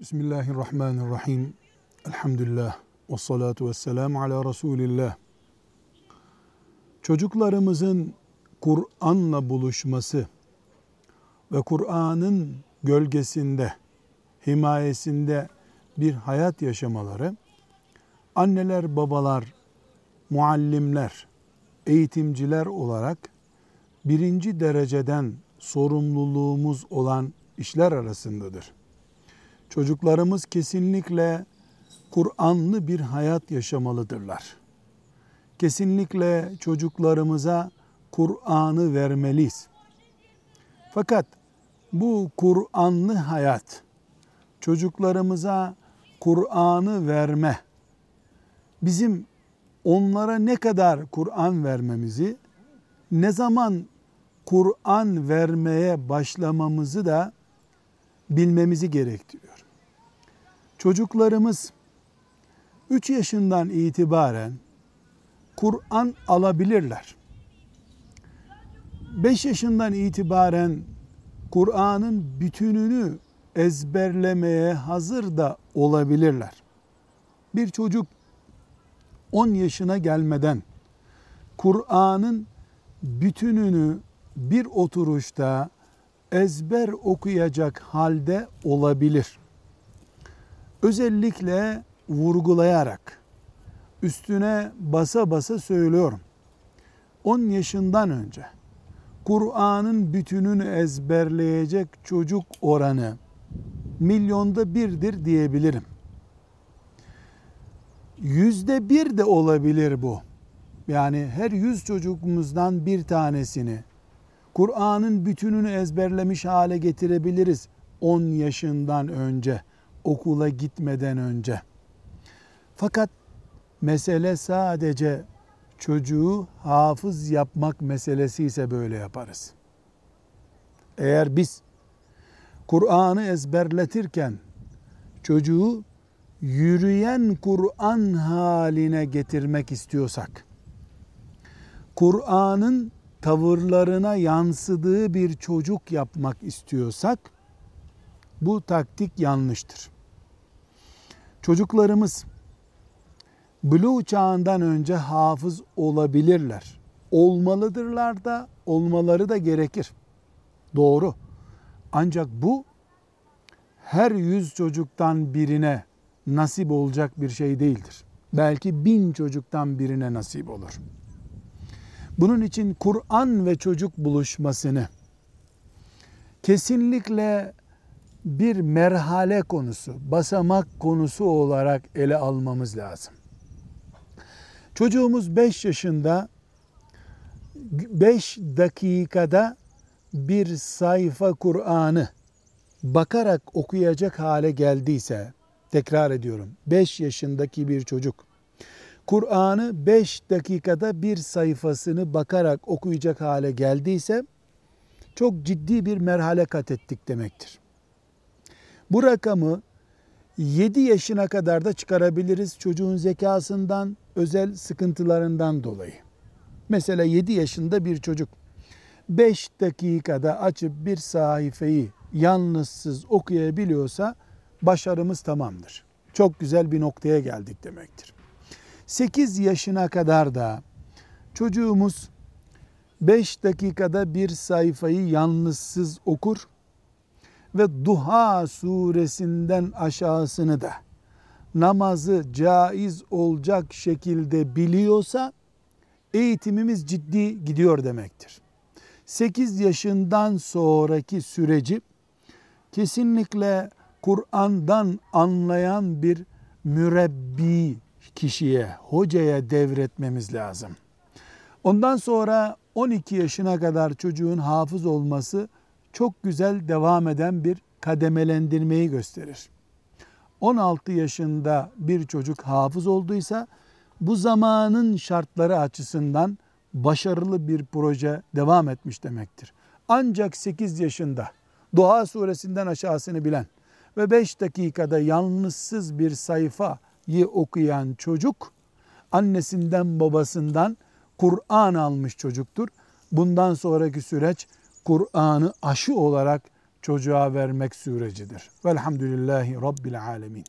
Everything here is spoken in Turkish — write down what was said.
Bismillahirrahmanirrahim. Elhamdülillah. Ve salatu ve selamu ala Resulillah. Çocuklarımızın Kur'an'la buluşması ve Kur'an'ın gölgesinde, himayesinde bir hayat yaşamaları, anneler, babalar, muallimler, eğitimciler olarak birinci dereceden sorumluluğumuz olan işler arasındadır. Çocuklarımız kesinlikle Kur'anlı bir hayat yaşamalıdırlar. Kesinlikle çocuklarımıza Kur'an'ı vermeliyiz. Fakat bu Kur'anlı hayat çocuklarımıza Kur'an'ı verme bizim onlara ne kadar Kur'an vermemizi, ne zaman Kur'an vermeye başlamamızı da bilmemizi gerektiriyor. Çocuklarımız 3 yaşından itibaren Kur'an alabilirler. 5 yaşından itibaren Kur'an'ın bütününü ezberlemeye hazır da olabilirler. Bir çocuk 10 yaşına gelmeden Kur'an'ın bütününü bir oturuşta ezber okuyacak halde olabilir. Özellikle vurgulayarak üstüne basa basa söylüyorum. 10 yaşından önce Kur'an'ın bütününü ezberleyecek çocuk oranı milyonda birdir diyebilirim. Yüzde bir de olabilir bu. Yani her yüz çocukumuzdan bir tanesini Kur'an'ın bütününü ezberlemiş hale getirebiliriz 10 yaşından önce, okula gitmeden önce. Fakat mesele sadece çocuğu hafız yapmak meselesi ise böyle yaparız. Eğer biz Kur'an'ı ezberletirken çocuğu yürüyen Kur'an haline getirmek istiyorsak, Kur'an'ın tavırlarına yansıdığı bir çocuk yapmak istiyorsak bu taktik yanlıştır. Çocuklarımız buluğ çağından önce hafız olabilirler. Olmalıdırlar da olmaları da gerekir. Doğru. Ancak bu her yüz çocuktan birine nasip olacak bir şey değildir. Belki bin çocuktan birine nasip olur. Bunun için Kur'an ve çocuk buluşmasını kesinlikle bir merhale konusu, basamak konusu olarak ele almamız lazım. Çocuğumuz 5 yaşında 5 dakikada bir sayfa Kur'an'ı bakarak okuyacak hale geldiyse, tekrar ediyorum, 5 yaşındaki bir çocuk Kur'an'ı 5 dakikada bir sayfasını bakarak okuyacak hale geldiyse çok ciddi bir merhale kat ettik demektir. Bu rakamı 7 yaşına kadar da çıkarabiliriz çocuğun zekasından, özel sıkıntılarından dolayı. Mesela 7 yaşında bir çocuk 5 dakikada açıp bir sayfayı yalnızsız okuyabiliyorsa başarımız tamamdır. Çok güzel bir noktaya geldik demektir. 8 yaşına kadar da çocuğumuz 5 dakikada bir sayfayı yalnızsız okur ve Duha suresinden aşağısını da namazı caiz olacak şekilde biliyorsa eğitimimiz ciddi gidiyor demektir. 8 yaşından sonraki süreci kesinlikle Kur'an'dan anlayan bir mürebbi kişiye, hocaya devretmemiz lazım. Ondan sonra 12 yaşına kadar çocuğun hafız olması çok güzel devam eden bir kademelendirmeyi gösterir. 16 yaşında bir çocuk hafız olduysa bu zamanın şartları açısından başarılı bir proje devam etmiş demektir. Ancak 8 yaşında Doğa suresinden aşağısını bilen ve 5 dakikada yalnızsız bir sayfa okuyan çocuk annesinden babasından Kur'an almış çocuktur. Bundan sonraki süreç Kur'an'ı aşı olarak çocuğa vermek sürecidir. Velhamdülillahi Rabbil Alemin.